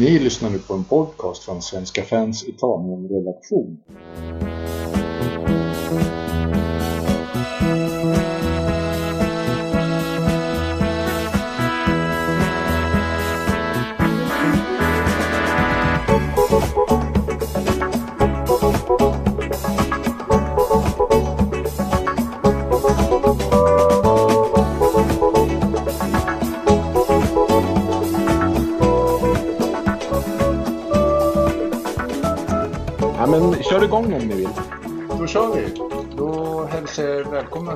Ni lyssnar nu på en podcast från Svenska fans Italien-redaktion.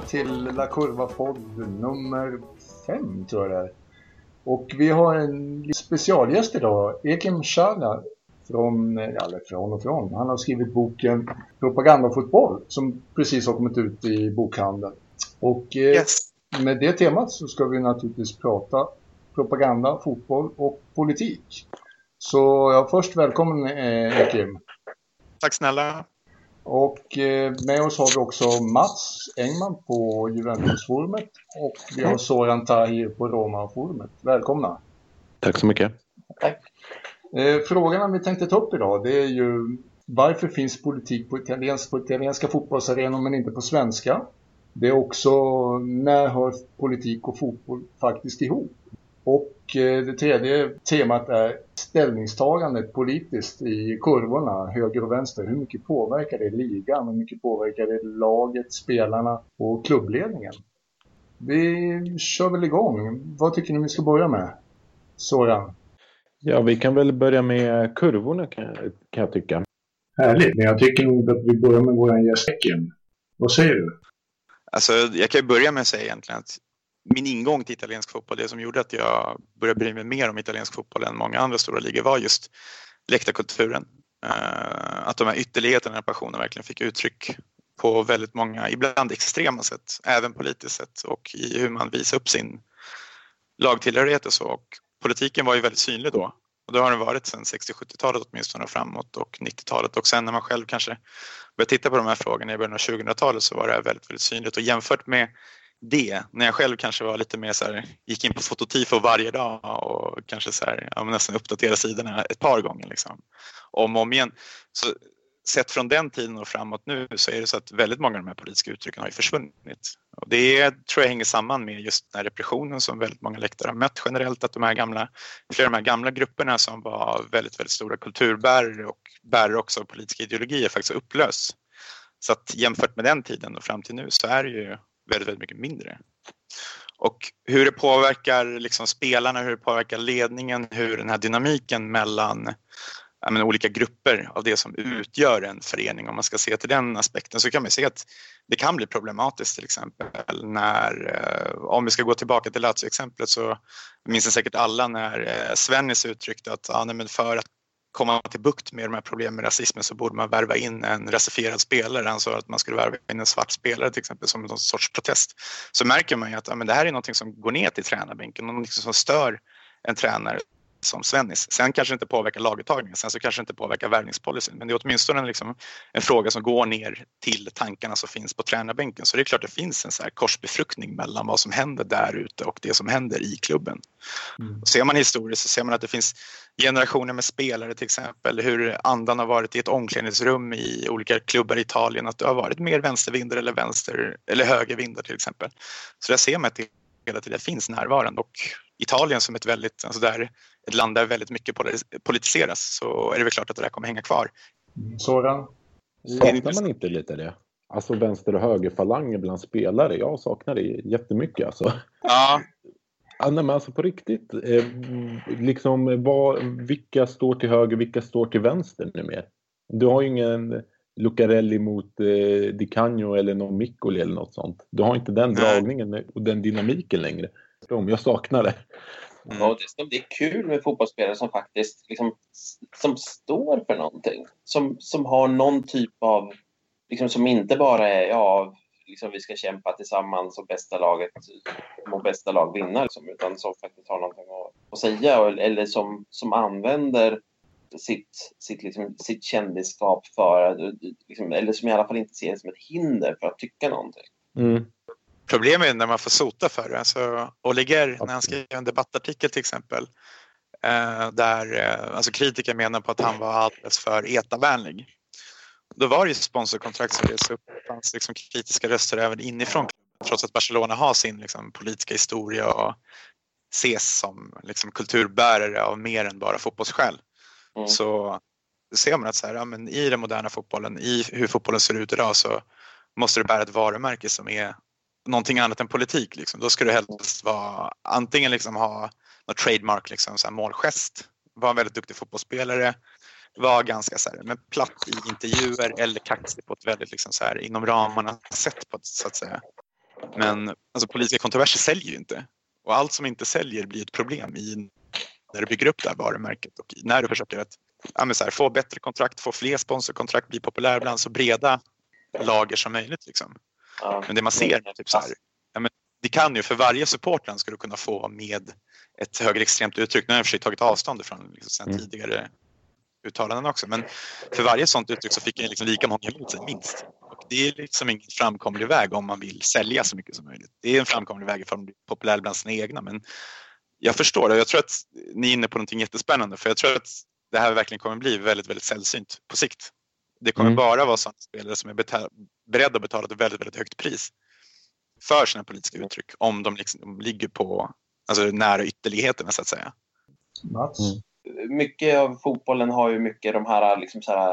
Till La Curva-podd nummer fem tror jag det är. Och vi har en specialgäst idag, Ekim Shala från, eller från och från. Han har skrivit boken Propagandafotboll som precis har kommit ut i bokhandeln. Och eh, Yes. med det temat så ska vi naturligtvis prata propaganda, fotboll och politik. Så ja, först välkommen eh, Ekim. Tack snälla. Och eh, med oss har vi också Mats Engman på Juventusforumet och vi har Soran Tahir på Roma-forumet. Välkomna! Tack så mycket. Eh, frågorna vi tänkte ta upp idag det är ju varför finns politik på, italiensk, på italienska fotbollsarenor men inte på svenska? Det är också när hör politik och fotboll faktiskt ihop? Och det tredje temat är ställningstagandet politiskt i kurvorna, höger och vänster. Hur mycket påverkar det ligan? Hur mycket påverkar det laget, spelarna och klubbledningen? Vi kör väl igång. Vad tycker ni vi ska börja med? Soran? Ja, vi kan väl börja med kurvorna kan, kan jag tycka. Härligt, men jag tycker nog att vi börjar med våran gäst Ekim. Vad säger du? Alltså, jag kan ju börja med att säga egentligen att min ingång till italiensk fotboll, det som gjorde att jag började bry mig mer om italiensk fotboll än många andra stora ligor var just läktarkulturen. Eh, att de här ytterligheterna och passionen verkligen fick uttryck på väldigt många, ibland extrema sätt, även politiskt sett och i hur man visar upp sin lagtillhörighet och så. Och politiken var ju väldigt synlig då och det har den varit sedan 60-70-talet åtminstone och framåt och 90-talet och sen när man själv kanske började titta på de här frågorna i början av 2000-talet så var det väldigt, väldigt synligt och jämfört med det, när jag själv kanske var lite mer så här, gick in på fototifo varje dag och kanske så här, ja, nästan uppdaterade sidorna ett par gånger liksom, om och om igen. Så sett från den tiden och framåt nu så är det så att väldigt många av de här politiska uttrycken har ju försvunnit. Och det tror jag hänger samman med just den här repressionen som väldigt många läktare har mött generellt, att de här gamla, flera av de här gamla grupperna som var väldigt, väldigt stora kulturbärare och bärare också av politiska ideologier faktiskt har upplösts. Så att jämfört med den tiden och fram till nu så är det ju väldigt, väldigt mycket mindre. Och hur det påverkar liksom spelarna, hur det påverkar ledningen, hur den här dynamiken mellan menar, olika grupper av det som utgör en förening, om man ska se till den aspekten, så kan man se att det kan bli problematiskt till exempel när, eh, om vi ska gå tillbaka till Lazio-exemplet så minns säkert alla när eh, Svennis uttryckte att ja, nej, men för att komma till bukt med de här problemen med rasismen så borde man värva in en rasifierad spelare. Han sa att man skulle värva in en svart spelare till exempel som någon sorts protest. Så märker man ju att ja, men det här är något som går ner till tränarbänken, något som stör en tränare som Svennis. Sen kanske det inte påverkar laguttagningen, sen så kanske det inte påverkar värvningspolicyn, men det är åtminstone en, liksom, en fråga som går ner till tankarna som finns på tränarbänken. Så det är klart det finns en så här korsbefruktning mellan vad som händer där ute och det som händer i klubben. Mm. Ser man historiskt så ser man att det finns generationer med spelare till exempel, hur andan har varit i ett omklädningsrum i olika klubbar i Italien, att det har varit mer vänstervindar eller vänster eller högervindar till exempel. Så där ser man att det hela tiden finns närvarande och Italien som ett väldigt, alltså där ett land där väldigt mycket politiseras så är det väl klart att det där kommer hänga kvar. Soran? Saknar man inte lite det? Alltså vänster och högerfalanger bland spelare. Jag saknar det jättemycket alltså. Ja. Ja, nej, men alltså på riktigt. Eh, liksom vad, vilka står till höger, vilka står till vänster numera? Du har ju ingen Lucarelli mot eh, Di Canio eller någon Miccoli eller något sånt. Du har inte den dragningen och den dynamiken längre. Jag saknar det. Mm. Och det ska bli kul med fotbollsspelare som faktiskt liksom, som står för någonting. Som, som har någon typ av, liksom, som inte bara är ja, liksom, vi ska kämpa tillsammans och bästa laget må bästa lag vinna. Liksom, utan som faktiskt har någonting att, att säga och- eller som, som använder sitt, sitt, liksom, sitt kändisskap för liksom, eller som i alla fall inte ser det som ett hinder för att tycka någonting. Mm. Problemet är när man får sota för det. Alltså, Oliger, när han skrev en debattartikel till exempel, Eh, där eh, alltså kritiker menar på att han var alldeles för etavänlig. Då var det ju sponsorkontrakt som revs upp. Det fanns liksom kritiska röster även inifrån trots att Barcelona har sin liksom, politiska historia och ses som liksom, kulturbärare av mer än bara fotbollsskäl. Mm. Så ser man att så här, ja, men i den moderna fotbollen, i hur fotbollen ser ut idag så måste du bära ett varumärke som är någonting annat än politik. Liksom. Då ska du helst vara, antingen liksom ha något trademark, liksom, så här målgest, vara en väldigt duktig fotbollsspelare, vara ganska så här, men platt i intervjuer eller kaxig på ett väldigt liksom, så här, inom ramarna sätt på så att säga. Men alltså, politiska kontroverser säljer ju inte och allt som inte säljer blir ett problem i när du bygger upp det här varumärket och när du försöker att ja, så här, få bättre kontrakt, få fler sponsorkontrakt, bli populär bland så breda lager som möjligt. Liksom. Men det man ser typ så här, ja, men det kan ju för varje supportland ska du kunna få med ett högerextremt uttryck. Nu har jag för sig tagit avstånd ifrån liksom, sen mm. tidigare uttalanden också. Men för varje sånt uttryck så fick jag liksom lika många emot sig, minst. Och det är liksom ingen framkomlig väg om man vill sälja så mycket som möjligt. Det är en framkomlig väg för att bli populär bland sina egna. Men jag förstår det. Jag tror att ni är inne på någonting jättespännande. För jag tror att det här verkligen kommer bli väldigt, väldigt sällsynt på sikt. Det kommer mm. bara vara sådana spelare som är beredda att betala ett väldigt, väldigt högt pris för sina politiska uttryck om de, liksom, de ligger på alltså, nära ytterligheterna så att säga. Mats? Mm mycket av fotbollen har ju mycket de här, liksom så här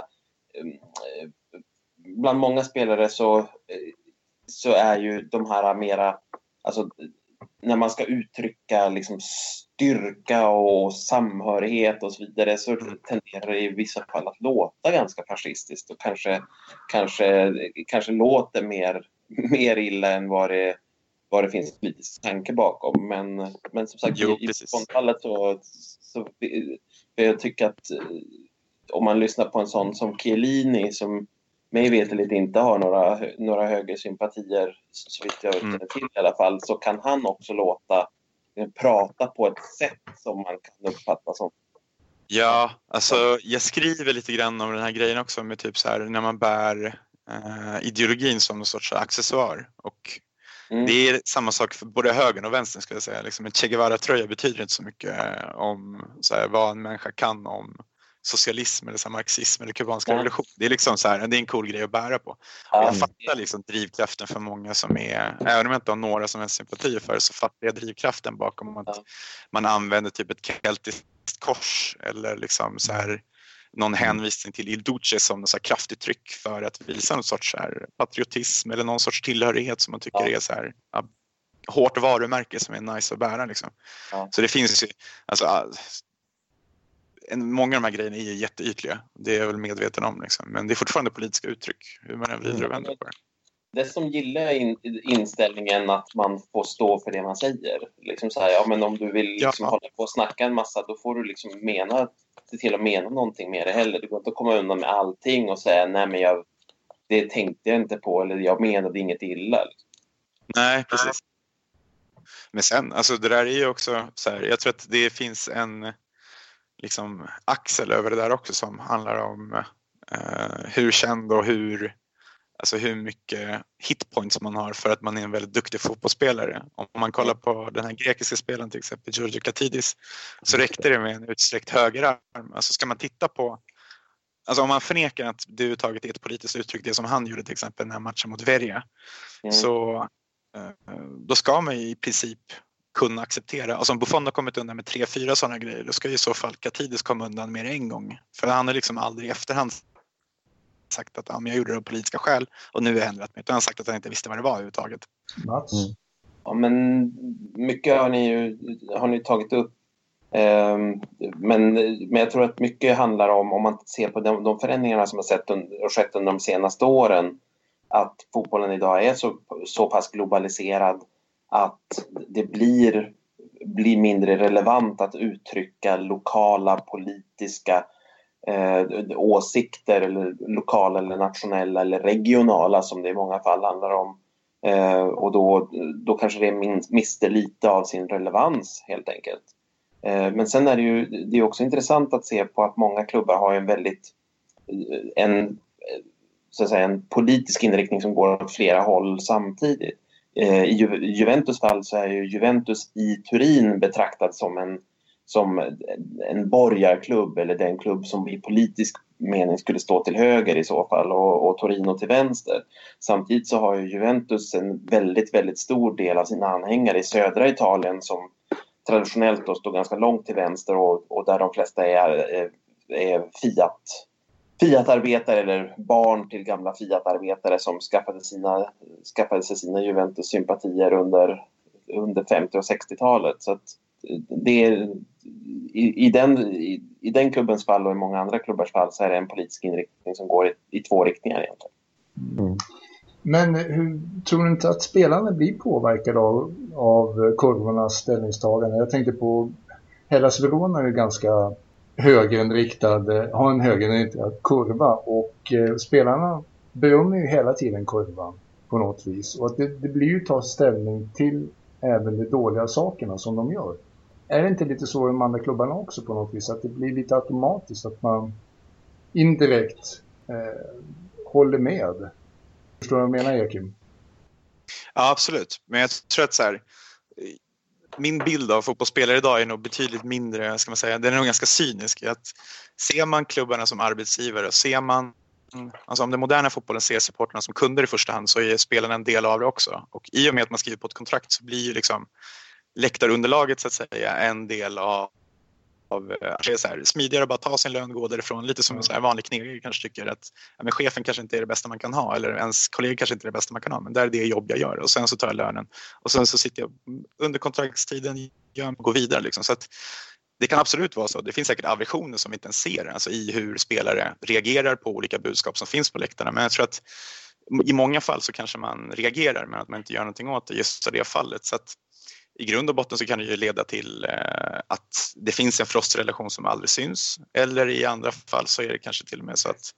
eh, bland många spelare så, eh, så är ju de här mera, alltså när man ska uttrycka liksom styrka och samhörighet och så vidare så mm. tenderar det i vissa fall att låta ganska fascistiskt och kanske, kanske, kanske låter mer, mer illa än vad det, vad det finns politisk tanke bakom. Men, men som sagt, jo, i, i fallet så, så jag tycker att eh, om man lyssnar på en sån som Chiellini som mig veterligt inte har några, några högre sympatier, så vitt jag mm. känner till i alla fall, så kan han också låta eh, prata på ett sätt som man kan uppfatta som Ja, alltså jag skriver lite grann om den här grejen också med typ så här när man bär eh, ideologin som någon sorts accessoar och Mm. Det är samma sak för både högern och vänstern ska jag säga. Liksom en Che Guevara-tröja betyder inte så mycket eh, om så här, vad en människa kan om socialism eller så marxism eller kubanska mm. revolution. Det är liksom så här, det är en cool grej att bära på. Mm. Jag fattar liksom drivkraften för många som är, även om jag inte har några som helst sympatier för så fattar jag drivkraften bakom att man använder typ ett keltiskt kors eller liksom så här någon mm. hänvisning till Il Duce som så kraftuttryck för att visa någon sorts här patriotism eller någon sorts tillhörighet som man tycker ja. är så här, ja, hårt varumärke som är nice att bära. Liksom. Ja. Så det finns ju, alltså, en, många av de här grejerna är jätteytliga. Det är jag väl medveten om. Liksom. Men det är fortfarande politiska uttryck, hur man än vrider och vänder på det. Det som gillar in, inställningen att man får stå för det man säger. Liksom så här, ja, men om du vill liksom ja. hålla på och snacka en massa, då får du liksom mena se till att mena någonting med det heller. Det går inte att komma undan med allting och säga nej men jag, det tänkte jag inte på eller jag menade inget illa. Nej, precis. Men sen, alltså det där är ju också så här, jag tror att det finns en liksom axel över det där också som handlar om eh, hur känd och hur alltså hur mycket hitpoints man har för att man är en väldigt duktig fotbollsspelare. Om man kollar på den här grekiska spelaren till exempel, Giorgio Katidis, så räckte det med en utsträckt högerarm. Alltså ska man titta på Alltså om man förnekar att det överhuvudtaget är ett politiskt uttryck, det som han gjorde till exempel den här matchen mot Verja, mm. så eh, då ska man i princip kunna acceptera, alltså om Buffon har kommit undan med tre, fyra sådana grejer, då ska i så fall Katidis komma undan mer än en gång. För han har liksom aldrig i efterhand sagt att ja, men jag gjorde det av politiska skäl och nu har jag ändrat mig. Utan han har sagt att han inte visste vad det var överhuvudtaget. Mats? Mm. Ja, men mycket har ni ju har ni tagit upp. Um, men, men jag tror att mycket handlar om, om man ser på de, de förändringarna som har sett under, skett under de senaste åren, att fotbollen idag är så, så pass globaliserad att det blir, blir mindre relevant att uttrycka lokala politiska eh, åsikter, eller lokala, eller nationella eller regionala som det i många fall handlar om. Eh, och då, då kanske det mister lite av sin relevans helt enkelt. Eh, men sen är det ju det är också intressant att se på att många klubbar har en väldigt en, så att säga, en politisk inriktning som går åt flera håll samtidigt. Eh, I Juventus fall så är ju Juventus i Turin betraktad som en som en borgarklubb eller den klubb som i politisk mening skulle stå till höger i så fall och, och Torino till vänster. Samtidigt så har ju Juventus en väldigt, väldigt stor del av sina anhängare i södra Italien som traditionellt då står ganska långt till vänster och, och där de flesta är, är, är Fiat Fiat-arbetare eller barn till gamla Fiat-arbetare som skaffade, sina, skaffade sig sina Juventus-sympatier under, under 50 och 60-talet. Så att det är, i, i, den, i, i den klubbens fall och i många andra klubbars fall så är det en politisk inriktning som går i, i två riktningar egentligen. Mm. Men hur, tror du inte att spelarna blir påverkade av, av kurvornas ställningstagande? Jag tänkte på Hellas Verona är ju ganska högerinriktad, eh, har en högerinriktad kurva och eh, spelarna berömmer ju hela tiden kurvan på något vis. Och att det, det blir ju ta ställning till även de dåliga sakerna som de gör. Är det inte lite så i de andra klubbarna också på något vis? Att det blir lite automatiskt att man indirekt eh, håller med? Förstår du vad jag menar Joakim? Ja, absolut. Men jag tror att så här, min bild av fotbollsspelare idag är nog betydligt mindre, ska man säga, den är nog ganska cynisk. Att ser man klubbarna som arbetsgivare ser man Alltså om den moderna fotbollen ser supporterna som kunder i första hand så är spelarna en del av det också. Och i och med att man skriver på ett kontrakt så blir ju liksom läktarunderlaget så att säga en del av av eh, att det är så här, smidigare att bara ta sin lön och gå därifrån. Lite som en så här vanlig knegare kanske tycker att ja, men chefen kanske inte är det bästa man kan ha eller ens kollega kanske inte är det bästa man kan ha. Men det är det jobb jag gör och sen så tar jag lönen och sen så sitter jag under kontraktstiden och går vidare. Liksom. Så att det kan absolut vara så. Det finns säkert aversioner som vi inte ens ser alltså i hur spelare reagerar på olika budskap som finns på läktarna. Men jag tror att i många fall så kanske man reagerar men att man inte gör någonting åt det just i det fallet. Så att i grund och botten så kan det ju leda till eh, att det finns en frostrelation som aldrig syns eller i andra fall så är det kanske till och med så att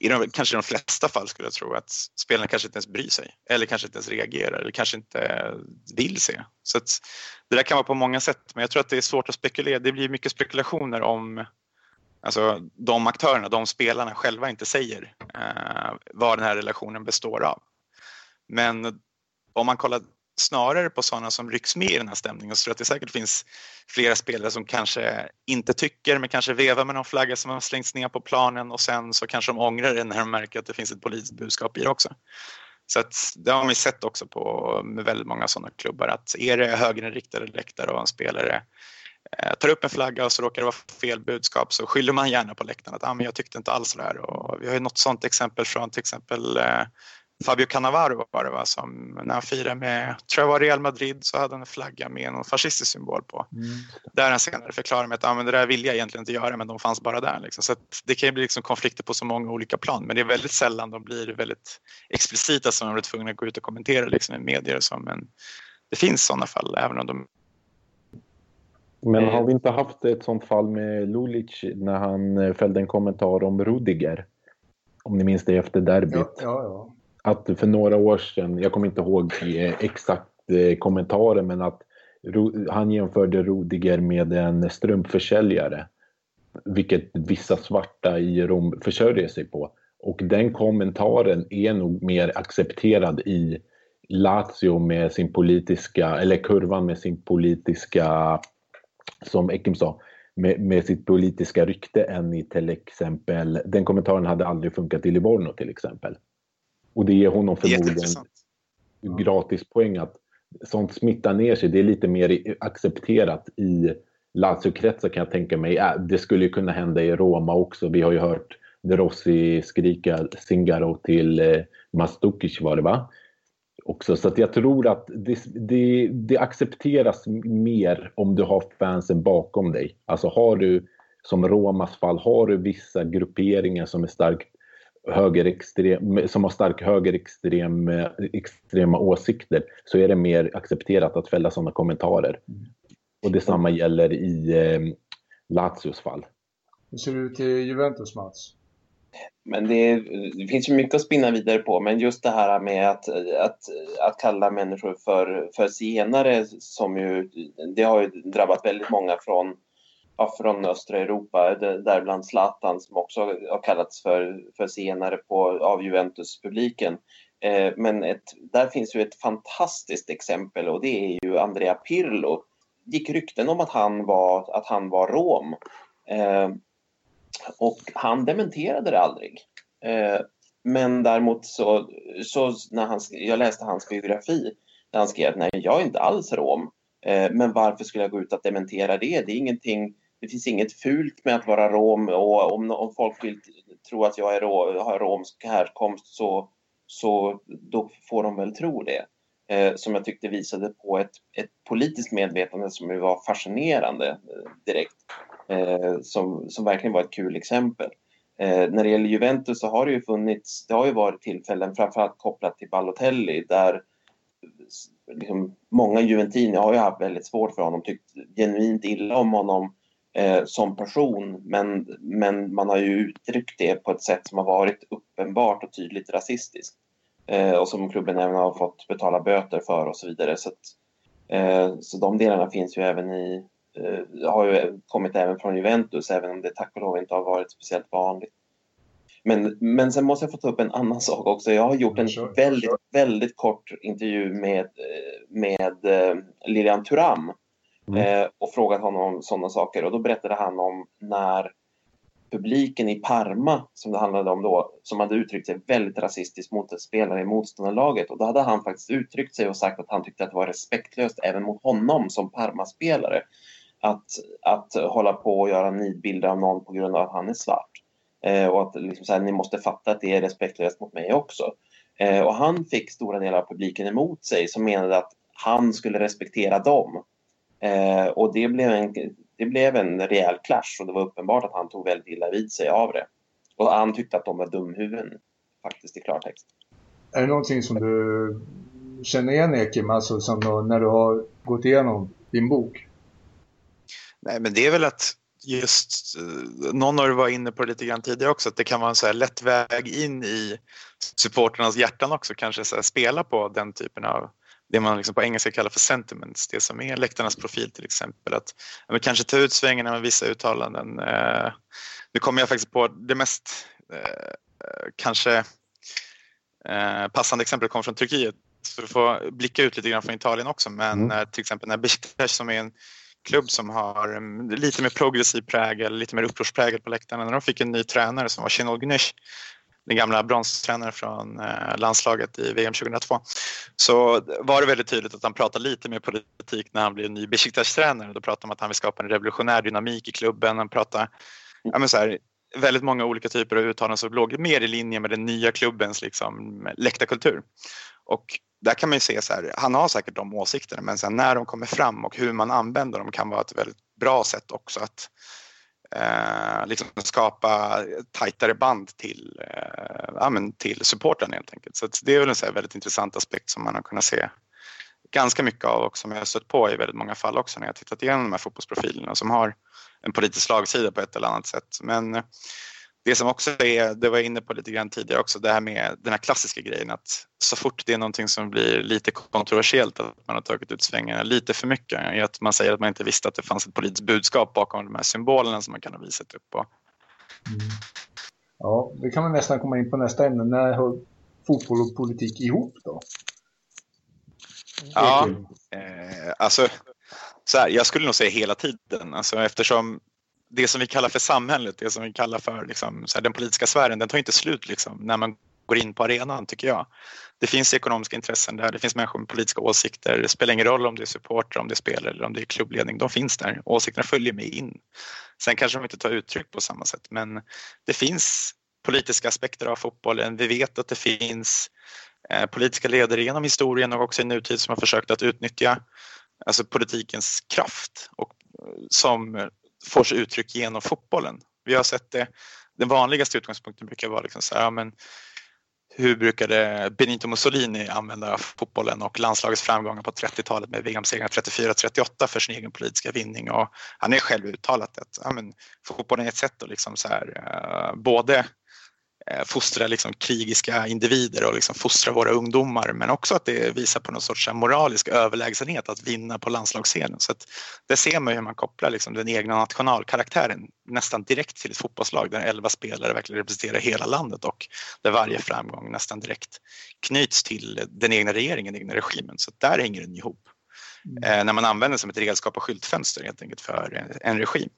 i de, kanske i de flesta fall skulle jag tro att spelarna kanske inte ens bryr sig eller kanske inte ens reagerar eller kanske inte vill se. Så att det där kan vara på många sätt men jag tror att det är svårt att spekulera. Det blir mycket spekulationer om alltså, de aktörerna, de spelarna själva inte säger eh, vad den här relationen består av. Men om man kollar snarare på sådana som rycks med i den här stämningen så tror jag att det säkert finns flera spelare som kanske inte tycker men kanske vevar med någon flagga som har slängts ner på planen och sen så kanske de ångrar det när de märker att det finns ett politiskt budskap i det också. Så att det har vi sett också på med väldigt många sådana klubbar att är det högerinriktade läktare och en spelare eh, tar upp en flagga och så råkar det vara fel budskap så skyller man gärna på läktaren att ah, men jag tyckte inte alls det här. Och vi har ju något sådant exempel från till exempel eh, Fabio Cannavaro var det va, som när han firade med, tror jag var Real Madrid, så hade han en flagga med någon fascistisk symbol på. Mm. Där han senare förklarade med att ah, men det där ville jag egentligen inte göra men de fanns bara där. Liksom. Så det kan ju bli liksom konflikter på så många olika plan men det är väldigt sällan de blir väldigt explicita som de blir tvungna att gå ut och kommentera liksom, i medier och så. Men det finns sådana fall även om de men har vi inte haft ett sånt fall med Lulic när han eh, fällde en kommentar om Rudiger? Om ni minns det efter derbyt. Ja, ja, ja att för några år sedan, jag kommer inte ihåg eh, exakt eh, kommentaren, men att han jämförde Rudiger med en strumpförsäljare. Vilket vissa svarta i Rom försörjer sig på. Och den kommentaren är nog mer accepterad i Lazio med sin politiska, eller kurvan med sin politiska, som Ekim sa, med, med sitt politiska rykte än i till exempel, den kommentaren hade aldrig funkat i Livorno till exempel. Och det ger honom förmodligen gratispoäng att sånt smittar ner sig. Det är lite mer accepterat i Lazio-kretsar kan jag tänka mig. Äh, det skulle ju kunna hända i Roma också. Vi har ju hört De Rossi skrika Singaro till eh, Mastukic var det va? Också. Så att jag tror att det, det, det, accepteras mer om du har fansen bakom dig. Alltså har du, som Romas fall, har du vissa grupperingar som är starkt högerextrem, som har stark högerextrem, extrema åsikter så är det mer accepterat att fälla sådana kommentarer. Mm. Och detsamma gäller i eh, Lazios fall. Hur ser det ut i Juventus, Mats? Men det, det, finns ju mycket att spinna vidare på, men just det här med att, att, att kalla människor för, för senare, som ju, det har ju drabbat väldigt många från från östra Europa, däribland Zlatan som också har kallats för, för senare på, av Juventus-publiken. Eh, men ett, där finns ju ett fantastiskt exempel och det är ju Andrea Pirlo. gick rykten om att han var, att han var rom. Eh, och han dementerade det aldrig. Eh, men däremot så, så när han, jag läste hans biografi där han skrev att nej, jag är inte alls rom. Eh, men varför skulle jag gå ut att dementera det? Det är ingenting, det finns inget fult med att vara rom och om, om folk vill tro att jag är ro, har romsk härkomst så, så då får de väl tro det. Eh, som jag tyckte visade på ett, ett politiskt medvetande som var fascinerande eh, direkt. Eh, som, som verkligen var ett kul exempel. Eh, när det gäller Juventus så har det ju funnits, det har ju varit tillfällen framförallt kopplat till Balotelli där liksom, många juventiner har ju haft väldigt svårt för honom, tyckt genuint illa om honom eh, som person men, men man har ju uttryckt det på ett sätt som har varit uppenbart och tydligt rasistiskt eh, och som klubben även har fått betala böter för och så vidare. Så, att, eh, så de delarna finns ju även i, eh, har ju kommit även från Juventus även om det tack och lov inte har varit speciellt vanligt. Men, men sen måste jag få ta upp en annan sak också. Jag har gjort en sure, väldigt, sure. väldigt kort intervju med, med eh, Lilian Thuram mm. eh, och frågat honom om sådana saker. Och då berättade han om när publiken i Parma, som det handlade om då, som hade uttryckt sig väldigt rasistiskt mot en spelare i motståndarlaget. Och då hade han faktiskt uttryckt sig och sagt att han tyckte att det var respektlöst även mot honom som Parma-spelare. Att, att hålla på och göra nidbilder av någon på grund av att han är svart. Eh, och att liksom så här, ni måste fatta att det är respektlöst mot mig också. Eh, och han fick stora delar av publiken emot sig som menade att han skulle respektera dem. Eh, och det blev, en, det blev en rejäl clash och det var uppenbart att han tog väldigt illa vid sig av det. Och han tyckte att de var dumhuvuden faktiskt i klartext. Är det någonting som du känner igen Ekim, alltså som när du har gått igenom din bok? Nej, men det är väl att just, eh, någon har varit inne på det lite grann tidigare också, att det kan vara en så här lätt väg in i supporternas hjärtan också, kanske så spela på den typen av det man liksom på engelska kallar för sentiments, det som är läktarnas profil till exempel. Att ja, kanske ta ut svängarna med vissa uttalanden. Eh, nu kommer jag faktiskt på det mest eh, kanske eh, passande exemplet kom från Turkiet. Så du får blicka ut lite grann från Italien också men mm. till exempel när Besiktas som är en klubb som har lite mer progressiv prägel, lite mer upprorsprägel på läktarna. När de fick en ny tränare som var Şenol Güneş, den gamla bronstränaren från eh, landslaget i VM 2002, så var det väldigt tydligt att han pratade lite mer politik när han blev ny Besiktas-tränare. Då pratade han om att han vill skapa en revolutionär dynamik i klubben. Han pratade ja, men så här, väldigt många olika typer av uttalanden som låg mer i linje med den nya klubbens liksom, läktarkultur. Och där kan man ju se så här, han har säkert de åsikterna men sen när de kommer fram och hur man använder dem kan vara ett väldigt bra sätt också att eh, liksom skapa tajtare band till, eh, ja, men till supporten helt enkelt. Så det är väl en så väldigt intressant aspekt som man har kunnat se ganska mycket av och som jag har stött på i väldigt många fall också när jag tittat igenom de här fotbollsprofilerna som har en politisk slagsida på ett eller annat sätt. Men eh, det som också är, det var jag inne på lite grann tidigare också, det här med den här klassiska grejen att så fort det är någonting som blir lite kontroversiellt, att man har tagit ut svängarna lite för mycket, är att man säger att man inte visste att det fanns ett politiskt budskap bakom de här symbolerna som man kan ha visat upp. Och... Mm. Ja, det kan man nästan komma in på nästa ämne. När hör fotboll och politik ihop då? Ja, eh, alltså så här, jag skulle nog säga hela tiden, alltså eftersom det som vi kallar för samhället, det som vi kallar för liksom, här, den politiska sfären, den tar inte slut liksom, när man går in på arenan tycker jag. Det finns ekonomiska intressen där, det finns människor med politiska åsikter. Det spelar ingen roll om det är supportrar, om det är spelare eller om det är klubbledning. De finns där. Åsikterna följer med in. Sen kanske de inte tar uttryck på samma sätt men det finns politiska aspekter av fotbollen. Vi vet att det finns eh, politiska ledare genom historien och också i nutid som har försökt att utnyttja alltså politikens kraft och eh, som får sig uttryck genom fotbollen. Vi har sett det, den vanligaste utgångspunkten brukar vara liksom så här, ja, men hur brukade Benito Mussolini använda fotbollen och landslagets framgångar på 30-talet med VM-segrar 34-38 för sin egen politiska vinning och han är själv uttalat att ja, men, fotbollen är ett sätt att liksom så här, uh, både fostra liksom krigiska individer och liksom fostra våra ungdomar men också att det visar på någon sorts moralisk överlägsenhet att vinna på landslagsscenen. Så att det ser man hur man kopplar liksom den egna nationalkaraktären nästan direkt till ett fotbollslag där elva spelare verkligen representerar hela landet och där varje framgång nästan direkt knyts till den egna regeringen, den egna regimen. Så där hänger den ihop. mm. eh, när man använder det som ett redskap och skyltfönster helt enkelt för en regim.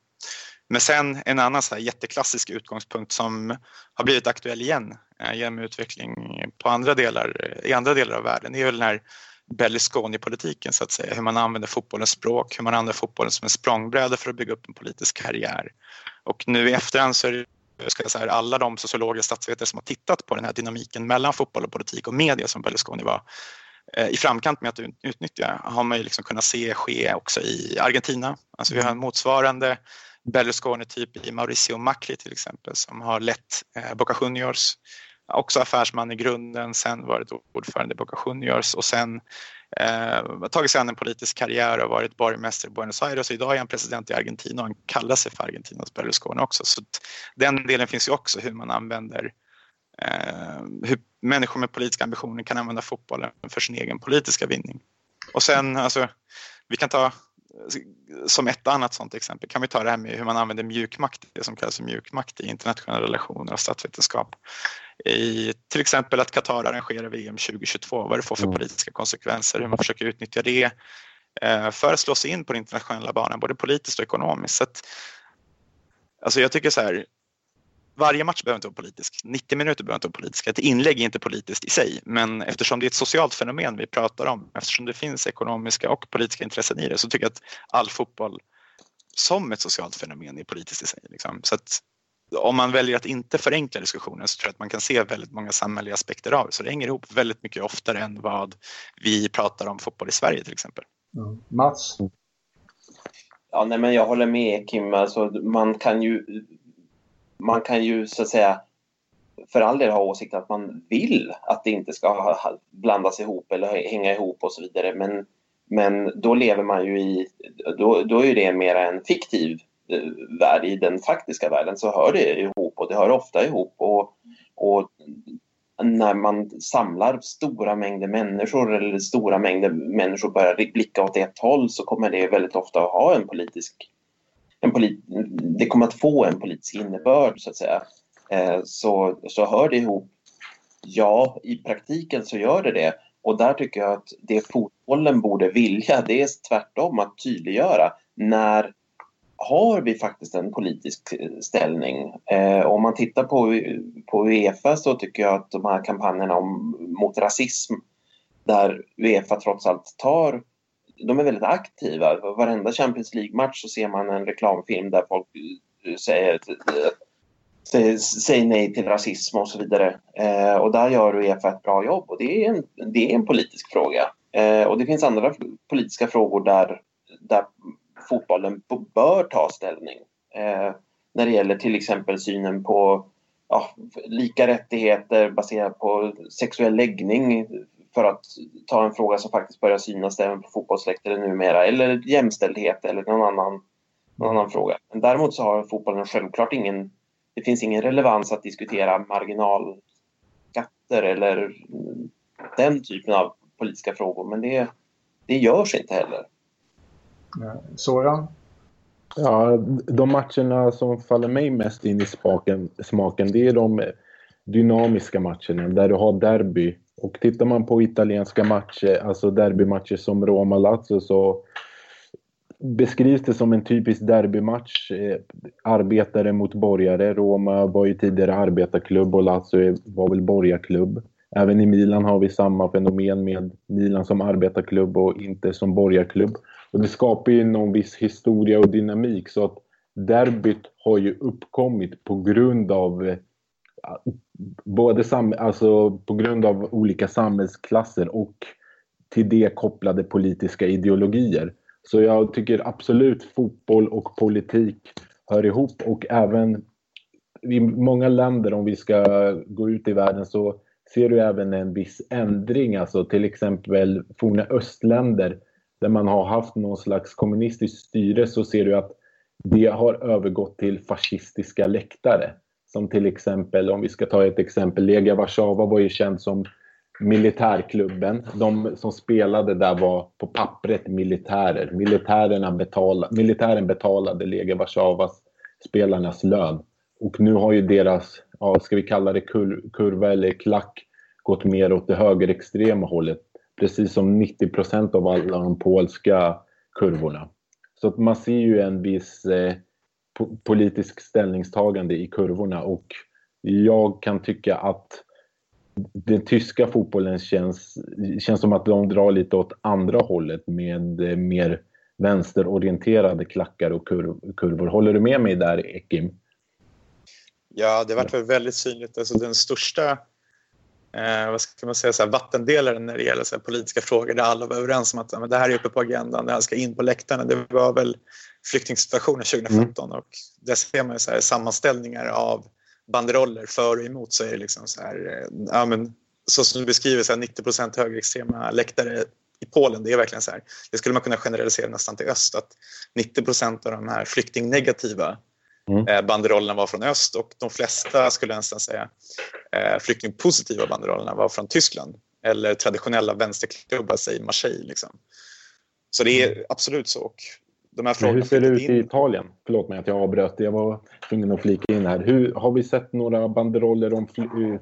Men sen en annan så här jätteklassisk utgångspunkt som har blivit aktuell igen eh, genom utveckling på andra delar, i andra delar av världen, det är väl den här Berlusconi-politiken så att säga, hur man använder fotbollens språk, hur man använder fotbollen som en språngbräda för att bygga upp en politisk karriär. Och nu i efterhand så är det ska jag säga, alla de sociologer och statsvetare som har tittat på den här dynamiken mellan fotboll och politik och media som Berlusconi var eh, i framkant med att utnyttja har man ju liksom kunnat se ske också i Argentina. Alltså vi har en motsvarande Berlusconi-typ i Mauricio Macri till exempel som har lett eh, Boca Juniors också affärsman i grunden, sen varit ordförande i Boca Juniors och sen eh, tagit sig an en politisk karriär och varit borgmästare i Buenos Aires och idag är han president i Argentina och han kallar sig för Argentinas Berlusconi också. Så den delen finns ju också hur man använder eh, hur människor med politiska ambitioner kan använda fotbollen för sin egen politiska vinning. Och sen, alltså, vi kan ta som ett annat sådant exempel kan vi ta det här med hur man använder mjukmakt, det som kallas för mjukmakt i internationella relationer och statsvetenskap. I till exempel att Qatar arrangerar VM 2022, vad det får för mm. politiska konsekvenser, hur man försöker utnyttja det eh, för att slå sig in på den internationella banan, både politiskt och ekonomiskt. Så att, alltså jag tycker så här, varje match behöver inte vara politisk, 90 minuter behöver inte vara politisk. Ett inlägg är inte politiskt i sig, men eftersom det är ett socialt fenomen vi pratar om, eftersom det finns ekonomiska och politiska intressen i det, så tycker jag att all fotboll som ett socialt fenomen är politiskt i sig. Liksom. Så att om man väljer att inte förenkla diskussionen så tror jag att man kan se väldigt många samhälleliga aspekter av det. Så det hänger ihop väldigt mycket oftare än vad vi pratar om fotboll i Sverige till exempel. Mm. Mats? Ja, nej, men jag håller med Kim. Alltså, man kan ju man kan ju så att säga för all del ha åsikten att man vill att det inte ska blandas ihop eller hänga ihop och så vidare. Men, men då lever man ju i, då, då är det mer en fiktiv eh, värld. I den faktiska världen så hör det ihop och det hör ofta ihop. Och, och när man samlar stora mängder människor eller stora mängder människor börjar blicka åt ett håll så kommer det väldigt ofta att ha en politisk en polit, det kommer att få en politisk innebörd så att säga. Eh, så, så hör det ihop. Ja, i praktiken så gör det det. Och där tycker jag att det fotbollen borde vilja, det är tvärtom att tydliggöra när har vi faktiskt en politisk eh, ställning? Eh, om man tittar på, på Uefa så tycker jag att de här kampanjerna om, mot rasism där Uefa trots allt tar de är väldigt aktiva. Varenda Champions League-match så ser man en reklamfilm där folk eh, säger, säger, säger nej till rasism och så vidare. Eh, och där gör Uefa ett bra jobb och det är en, det är en politisk fråga. Eh, och det finns andra politiska frågor där, där fotbollen bör ta ställning. Eh, när det gäller till exempel synen på ja, lika rättigheter baserat på sexuell läggning för att ta en fråga som faktiskt börjar synas även på fotbollsläktare numera, eller jämställdhet eller någon annan, någon annan fråga. Men däremot så har fotbollen självklart ingen, det finns ingen relevans att diskutera marginalskatter eller den typen av politiska frågor, men det, det görs inte heller. Soran? Ja, de matcherna som faller mig mest in i smaken, smaken det är de dynamiska matcherna där du har derby och tittar man på italienska matcher, alltså derbymatcher som Roma-Lazio så beskrivs det som en typisk derbymatch. Eh, arbetare mot borgare. Roma var ju tidigare arbetarklubb och Lazio var väl borgarklubb. Även i Milan har vi samma fenomen med Milan som arbetarklubb och inte som borgarklubb. Och det skapar ju någon viss historia och dynamik så att derbyt har ju uppkommit på grund av eh, både sam, alltså på grund av olika samhällsklasser och till det kopplade politiska ideologier. Så jag tycker absolut fotboll och politik hör ihop och även i många länder, om vi ska gå ut i världen, så ser du även en viss ändring, alltså till exempel forna östländer där man har haft någon slags kommunistiskt styre så ser du att det har övergått till fascistiska läktare. Som till exempel, om vi ska ta ett exempel, Legia Warszawa var ju känd som militärklubben. De som spelade där var på pappret militärer. Militärerna betala, militären betalade Legia Warszawas spelarnas lön. Och nu har ju deras, ja, ska vi kalla det kur, kurva eller klack, gått mer åt det högerextrema hållet. precis som 90 procent av alla de polska kurvorna. Så att man ser ju en viss eh, politisk ställningstagande i kurvorna och jag kan tycka att den tyska fotbollen känns, känns som att de drar lite åt andra hållet med eh, mer vänsterorienterade klackar och kurv, kurvor. Håller du med mig där, Ekim? Ja, det vart väl väldigt synligt. Alltså den största eh, vad ska man säga, så här, vattendelaren när det gäller så här, politiska frågor där alla var överens om att men det här är uppe på agendan, det här ska in på läktarna. Det var väl flyktingsituationen 2015 mm. och där ser man så här, sammanställningar av banderoller för och emot så är det liksom så här, eh, ja, men, så som du beskriver, så här, 90% högerextrema läktare i Polen, det är verkligen så här, det skulle man kunna generalisera nästan till öst, att 90% av de här flyktingnegativa mm. Eh, banderollerna var från öst och de flesta, skulle jag nästan säga, eh, flyktingpositiva banderollerna var från Tyskland eller traditionella vänsterklubbar, säg Marseille. Liksom. Så det är mm. absolut så. Och de här frågorna hur ser det ut in... i Italien? Förlåt mig att jag avbröt. Jag var tvungen att flika in här. Hur, har vi sett några banderoller om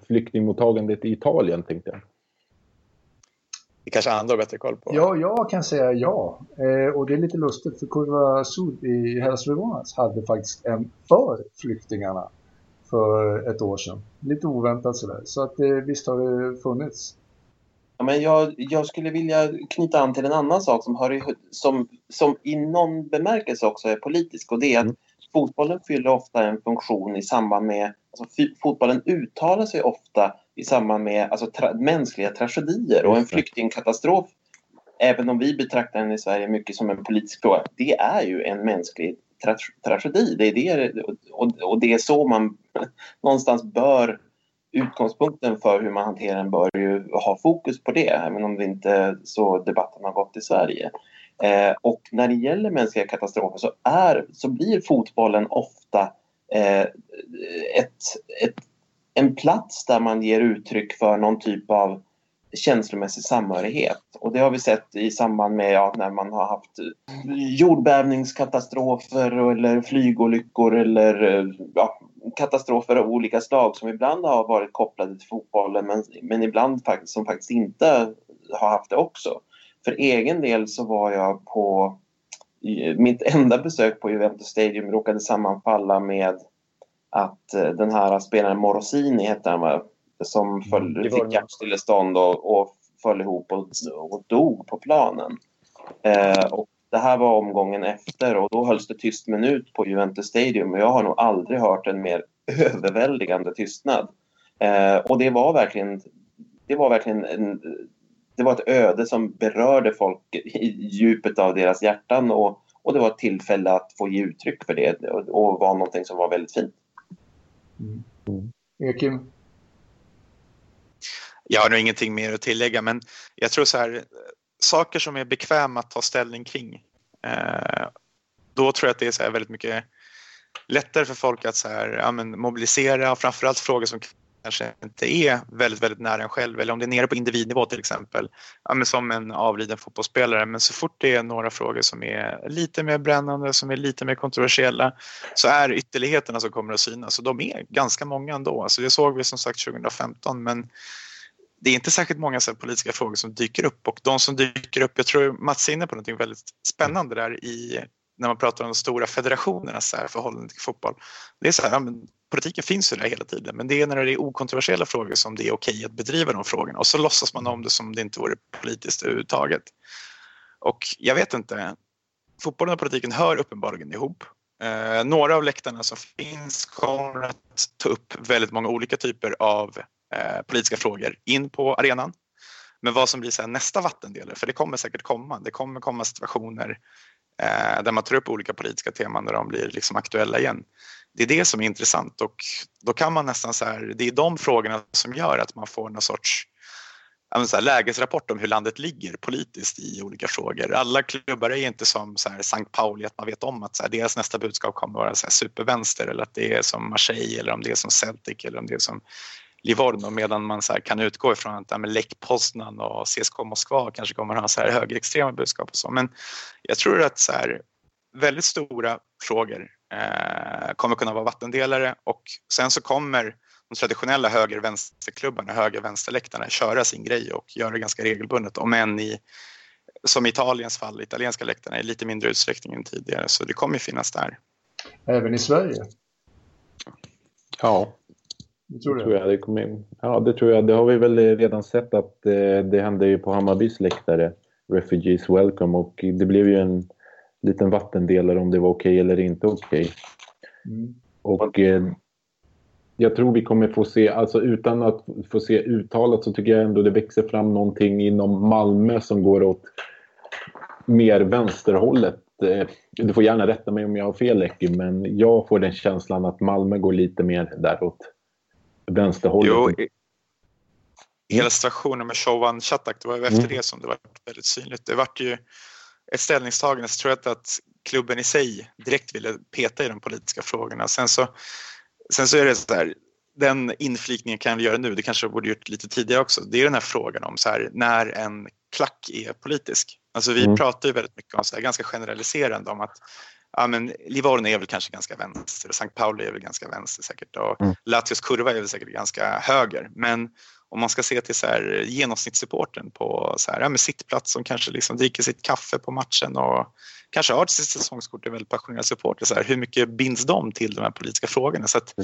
flyktingmottagandet i Italien? Tänkte jag. Det kanske andra har bättre koll på. Ja, jag kan säga ja. Eh, och det är lite lustigt för Kurva Sud i Hellas Veronas hade faktiskt en för flyktingarna för ett år sedan. Lite oväntat sådär. Så att eh, visst har det funnits. Ja, men jag, jag skulle vilja knyta an till en annan sak som, har, som, som i någon bemärkelse också är politisk och det är att mm. fotbollen fyller ofta en funktion i samband med, alltså fotbollen uttalar sig ofta i samband med alltså, tra mänskliga tragedier och en flyktingkatastrof även om vi betraktar den i Sverige mycket som en politisk fråga, det är ju en mänsklig tra tragedi. Det är det, och, och det är så man någonstans bör utgångspunkten för hur man hanterar den bör ju ha fokus på det, även om det inte så debatten har gått i Sverige. Eh, och när det gäller mänskliga katastrofer så, är, så blir fotbollen ofta eh, ett, ett, en plats där man ger uttryck för någon typ av känslomässig samhörighet. Och det har vi sett i samband med ja, när man har haft jordbävningskatastrofer eller flygolyckor eller eh, ja, katastrofer av olika slag som ibland har varit kopplade till fotbollen men, men ibland faktiskt, som faktiskt inte har haft det också. För egen del så var jag på mitt enda besök på Juventus Stadium råkade sammanfalla med att eh, den här spelaren Morosini hette han va? Som mm, föll, fick hjärtstillestånd och, och föll ihop och, och dog på planen. Eh, och det här var omgången efter och då hölls det tyst minut på Juventus Stadium och jag har nog aldrig hört en mer överväldigande tystnad. Eh, och det var verkligen, det var verkligen en, det var ett öde som berörde folk i djupet av deras hjärtan och, och det var ett tillfälle att få ge uttryck för det och, och var någonting som var väldigt fint. Mm. Mm. Jag har nog ingenting mer att tillägga men jag tror så här saker som är bekväma att ta ställning kring. Eh, då tror jag att det är så väldigt mycket lättare för folk att så här, ja, men, mobilisera framförallt frågor som kanske inte är väldigt, väldigt nära en själv eller om det är nere på individnivå till exempel, ja, men som en avliden fotbollsspelare. Men så fort det är några frågor som är lite mer brännande, som är lite mer kontroversiella så är ytterligheterna som kommer att synas och de är ganska många ändå. Alltså det såg vi som sagt 2015 men det är inte särskilt många så politiska frågor som dyker upp och de som dyker upp, jag tror Mats är inne på något väldigt spännande där i när man pratar om de stora federationernas förhållande till fotboll. Det är så här, ja, men politiken finns ju där hela tiden men det är när det är okontroversiella frågor som det är okej att bedriva de frågorna och så låtsas man om det som det inte vore politiskt överhuvudtaget. Och jag vet inte, fotbollen och politiken hör uppenbarligen ihop. Eh, några av läktarna som finns kommer att ta upp väldigt många olika typer av Eh, politiska frågor in på arenan. Men vad som blir så nästa vattendelare, för det kommer säkert komma. Det kommer komma situationer eh, där man tar upp olika politiska teman när de blir liksom aktuella igen. Det är det som är intressant och då kan man nästan så här, det är de frågorna som gör att man får någon sorts så här, lägesrapport om hur landet ligger politiskt i olika frågor. Alla klubbar är inte som så här, Pauli, att man vet om att så här, deras nästa budskap kommer att vara så här, supervänster eller att det är som Marseille eller om det är som Celtic eller om det är som Livorno medan man så kan utgå ifrån att ja, Lech Poznan och CSKA Moskva kanske kommer att ha så här högerextrema budskap och så. Men jag tror att så här, väldigt stora frågor eh, kommer kunna vara vattendelare och sen så kommer de traditionella höger-vänsterklubbarna, höger-vänsterläktarna köra sin grej och göra det ganska regelbundet. Om än i, som i Italiens fall, italienska läktarna i lite mindre utsträckning än tidigare. Så det kommer finnas där. Även i Sverige? Ja, tror, det tror jag. Det, kommer, ja, det tror jag. Det har vi väl redan sett att eh, det hände ju på Hammarbys läktare, Refugees Welcome, och det blev ju en liten vattendelare om det var okej okay eller inte okej. Okay. Mm. Och eh, jag tror vi kommer få se, alltså utan att få se uttalat så tycker jag ändå det växer fram någonting inom Malmö som går åt mer vänsterhållet. Eh, du får gärna rätta mig om jag har fel Eki, men jag får den känslan att Malmö går lite mer däråt vänsterhållet. Jo, hela situationen med Showan Chatak, det var ju efter mm. det som det var väldigt synligt. Det vart ju ett ställningstagande så tror jag att klubben i sig direkt ville peta i de politiska frågorna. Sen så, sen så är det så här, den inflikningen kan vi göra nu, det kanske borde gjort lite tidigare också. Det är den här frågan om så här, när en klack är politisk. Alltså vi mm. pratar ju väldigt mycket om så här, ganska generaliserande om att ja, men Livorno är väl kanske ganska vänster och St. Pauli är väl ganska vänster säkert och mm. Latios kurva är väl säkert ganska höger. Men om man ska se till så här, genomsnittssupporten på så här, ja, med sittplats som kanske liksom dricker sitt kaffe på matchen och kanske har sitt säsongskort är väldigt passionerad supporter. Så här, hur mycket binds de till de här politiska frågorna? Så att,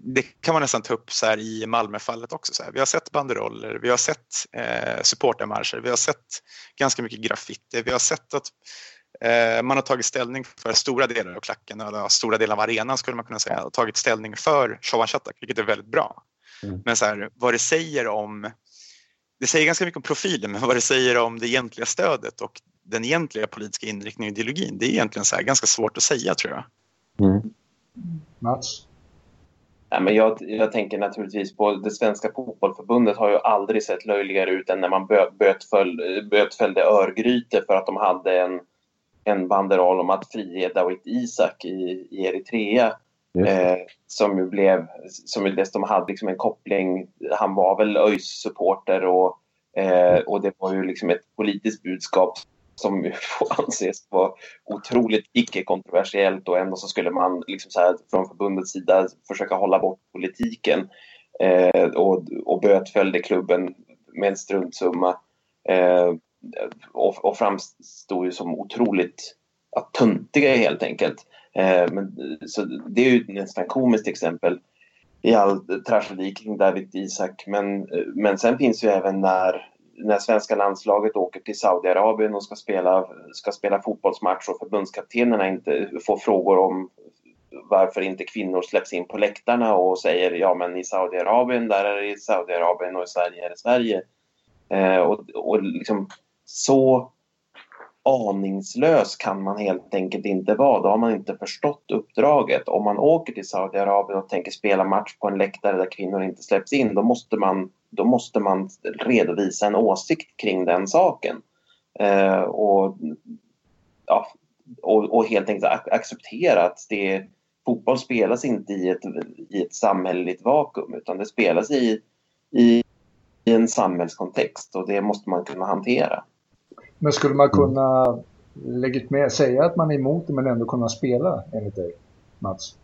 det kan man nästan ta upp så här i Malmöfallet också. Så här. Vi har sett banderoller, vi har sett eh, supportermarscher, vi har sett ganska mycket graffiti, vi har sett att man har tagit ställning för stora delar av klacken, eller stora delar av arenan skulle man kunna säga, och tagit ställning för Shovan Shatak, vilket är väldigt bra. Mm. Men så här, vad det säger om det säger ganska mycket om profilen, men vad det säger om det egentliga stödet och den egentliga politiska inriktningen och ideologin, det är egentligen så ganska svårt att säga tror jag. Mm. Mats? Ja, men jag, jag, tänker naturligtvis på det svenska fotbollförbundet har ju aldrig sett löjligare ut än när man bö, bötföll, bötfällde Örgryte för att de hade en, en banderoll om att frige Dawit Isak i, i Eritrea. Eh, som ju blev, som ju dessutom hade liksom en koppling, han var väl ÖIS supporter och, eh, och det var ju liksom ett politiskt budskap som får anses vara otroligt icke-kontroversiellt och ändå så skulle man liksom så här, från förbundets sida försöka hålla bort politiken eh, och, och bötfällde klubben med en struntsumma eh, och, och framstod ju som otroligt töntiga helt enkelt. Eh, men, så det är ju nästan komiskt exempel i all tragedi kring David Isak. Men, eh, men sen finns ju även när, när svenska landslaget åker till Saudiarabien och ska spela, ska spela fotbollsmatch och förbundskaptenerna inte får frågor om varför inte kvinnor släpps in på läktarna och säger ja men i Saudiarabien där är det Saudiarabien och i Sverige är det Sverige. Eh, och, och liksom så aningslös kan man helt enkelt inte vara. Då har man inte förstått uppdraget. Om man åker till Saudiarabien och tänker spela match på en läktare där kvinnor inte släpps in, då måste man, då måste man redovisa en åsikt kring den saken. Eh, och, ja, och, och, helt enkelt acceptera att det, fotboll spelas inte i ett, i ett samhälleligt vakuum utan det spelas i, i, i en samhällskontext och det måste man kunna hantera. Men skulle man kunna legitimera, säga att man är emot det men ändå kunna spela enligt dig, Mats?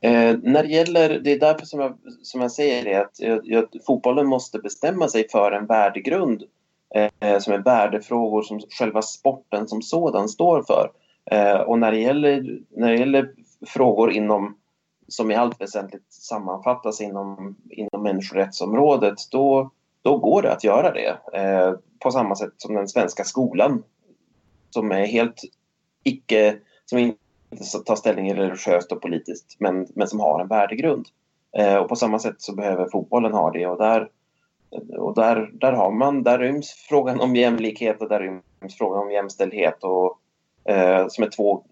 Eh, när det gäller, det är därför som jag, som jag säger det att jag, jag, fotbollen måste bestämma sig för en värdegrund eh, som är värdefrågor som själva sporten som sådan står för. Eh, och när det, gäller, när det gäller frågor inom som i allt väsentligt sammanfattas inom, inom människorättsområdet då, då går det att göra det. På samma sätt som den svenska skolan som är helt icke, som inte tar ställning religiöst och politiskt men, men som har en värdegrund. Eh, och på samma sätt så behöver fotbollen ha det och där, och där, där har man, där ryms frågan om jämlikhet och där ryms frågan om jämställdhet och eh, som är två,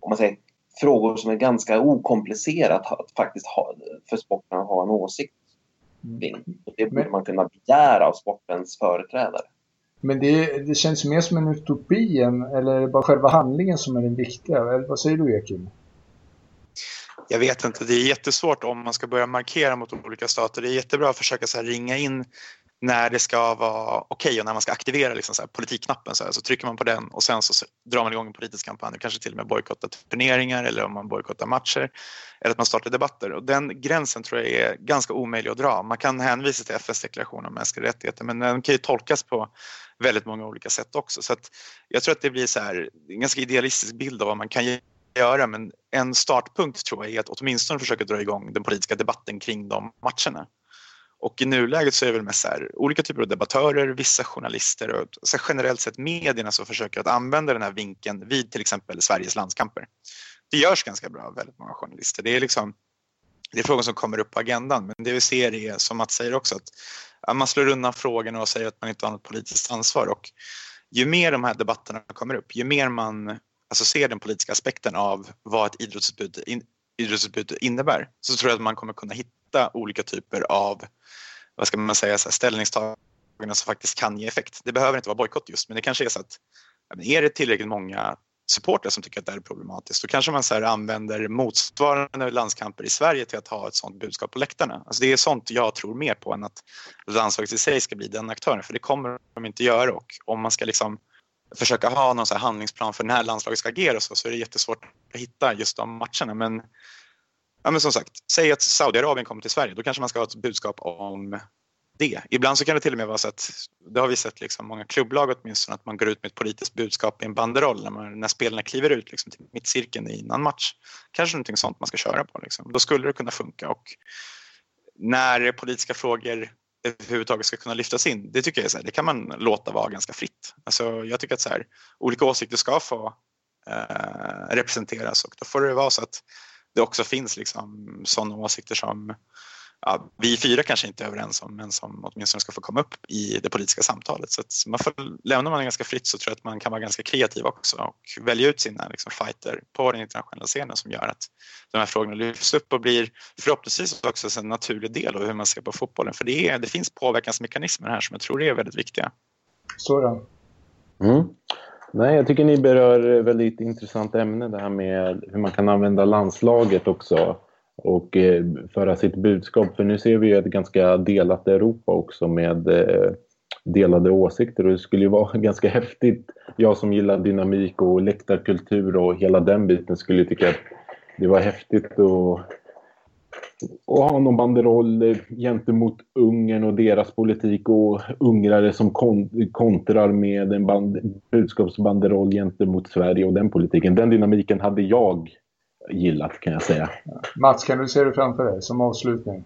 om man säger frågor som är ganska okomplicerat att faktiskt ha, för sporten att ha en åsikt kring. Det borde man kunna begära av sportens företrädare. Men det, det känns mer som en utopi än, eller är det bara själva handlingen som är den viktiga? Eller vad säger du Ekin? Jag vet inte, det är jättesvårt om man ska börja markera mot olika stater. Det är jättebra att försöka så ringa in när det ska vara okej okay och när man ska aktivera liksom så här, politikknappen så, här, så trycker man på den och sen så drar man igång en politisk kampanj, kanske till och med bojkottar turneringar eller om man bojkottar matcher eller att man startar debatter och den gränsen tror jag är ganska omöjlig att dra. Man kan hänvisa till FNs deklaration om mänskliga rättigheter men den kan ju tolkas på väldigt många olika sätt också så att jag tror att det blir så här, en ganska idealistisk bild av vad man kan göra men en startpunkt tror jag är att åtminstone försöka dra igång den politiska debatten kring de matcherna. Och i nuläget så är det väl mest här, olika typer av debattörer, vissa journalister och så generellt sett medierna som försöker att använda den här vinkeln vid till exempel Sveriges landskamper. Det görs ganska bra av väldigt många journalister. Det är liksom det är frågor som kommer upp på agendan men det vi ser är som Mats säger också att man slår undan frågorna och säger att man inte har något politiskt ansvar och ju mer de här debatterna kommer upp, ju mer man alltså ser den politiska aspekten av vad ett idrottsutbud, in, idrottsutbud innebär så tror jag att man kommer kunna hitta olika typer av vad ska man säga, så här, ställningstaganden som faktiskt kan ge effekt. Det behöver inte vara bojkott just men det kanske är så att är det tillräckligt många supportrar som tycker att det här är problematiskt då kanske man så använder motsvarande landskamper i Sverige till att ha ett sånt budskap på läktarna. Alltså det är sånt jag tror mer på än att landslaget i sig ska bli den aktören för det kommer de inte göra och om man ska liksom försöka ha någon så handlingsplan för när landslaget ska agera så, så är det jättesvårt att hitta just de matcherna. Men, ja, men som sagt, säg att Saudiarabien kommer till Sverige, då kanske man ska ha ett budskap om det. Ibland så kan det till och med vara så att, det har vi sett liksom många klubblag åtminstone, att man går ut med ett politiskt budskap i en banderoll när, man, när spelarna kliver ut liksom, till mittcirkeln innan match. Kanske någonting sånt man ska köra på. Liksom. Då skulle det kunna funka och när politiska frågor överhuvudtaget ska kunna lyftas in, det tycker jag är så här, det kan man låta vara ganska fritt. Alltså, jag tycker att så här, olika åsikter ska få eh, representeras och då får det vara så att det också finns liksom sådana åsikter som ja, vi fyra kanske inte är överens om men som åtminstone ska få komma upp i det politiska samtalet. Så att man får, lämnar man det ganska fritt så tror jag att man kan vara ganska kreativ också och välja ut sina liksom, fighter på den internationella scenen som gör att de här frågorna lyfts upp och blir förhoppningsvis också en naturlig del av hur man ser på fotbollen. För det, är, det finns påverkansmekanismer här som jag tror är väldigt viktiga. Så är mm. Nej, jag tycker ni berör väldigt intressant ämne det här med hur man kan använda landslaget också och eh, föra sitt budskap. För nu ser vi ju ett ganska delat Europa också med eh, delade åsikter och det skulle ju vara ganska häftigt. Jag som gillar dynamik och läktarkultur och hela den biten skulle tycka att det var häftigt att, att ha någon banderoll gentemot Ungern och deras politik och ungrare som kontrar med en band, budskapsbanderoll gentemot Sverige och den politiken. Den dynamiken hade jag gillat kan jag säga. Mats, kan du se det framför dig som avslutning?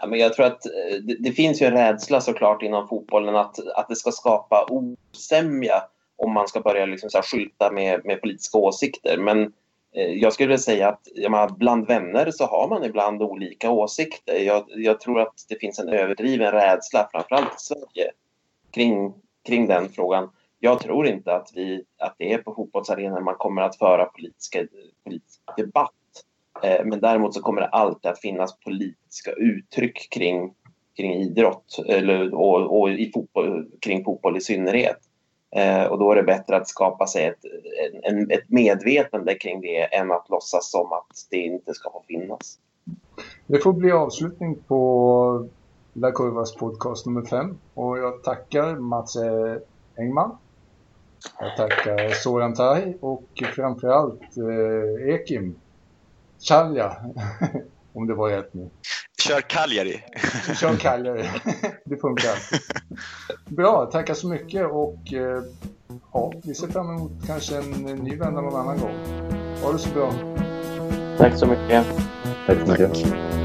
Ja, men jag tror att eh, det, det, finns ju en rädsla såklart inom fotbollen att, att det ska skapa osämja om man ska börja liksom så här skylta med, med politiska åsikter. Men eh, Eh, jag skulle vilja säga att menar, bland vänner så har man ibland olika åsikter. Jag, jag, tror att det finns en överdriven rädsla, framförallt i Sverige, kring, kring den frågan jag tror inte att, vi, att det är på fotbollsarenan man kommer att föra politiska, politisk debatt. Eh, men däremot så kommer det alltid att finnas politiska uttryck kring, kring idrott eller, och, och i fotboll, kring fotboll i synnerhet. Eh, och då är det bättre att skapa sig ett, en, ett medvetande kring det än att låtsas som att det inte ska få finnas. Det får bli avslutning på La Curvas podcast nummer fem och jag tackar Mats eh, Engman jag tackar Soran Tai och framförallt eh, Ekim Chalja, om det var rätt nu. Kör Cagliari. Kör Cagliari. det funkar. Bra, tackar så mycket och eh, ja, vi ser fram emot kanske en ny vända någon annan gång. Ha det så bra. Tack så mycket. Tack så mycket. Tack.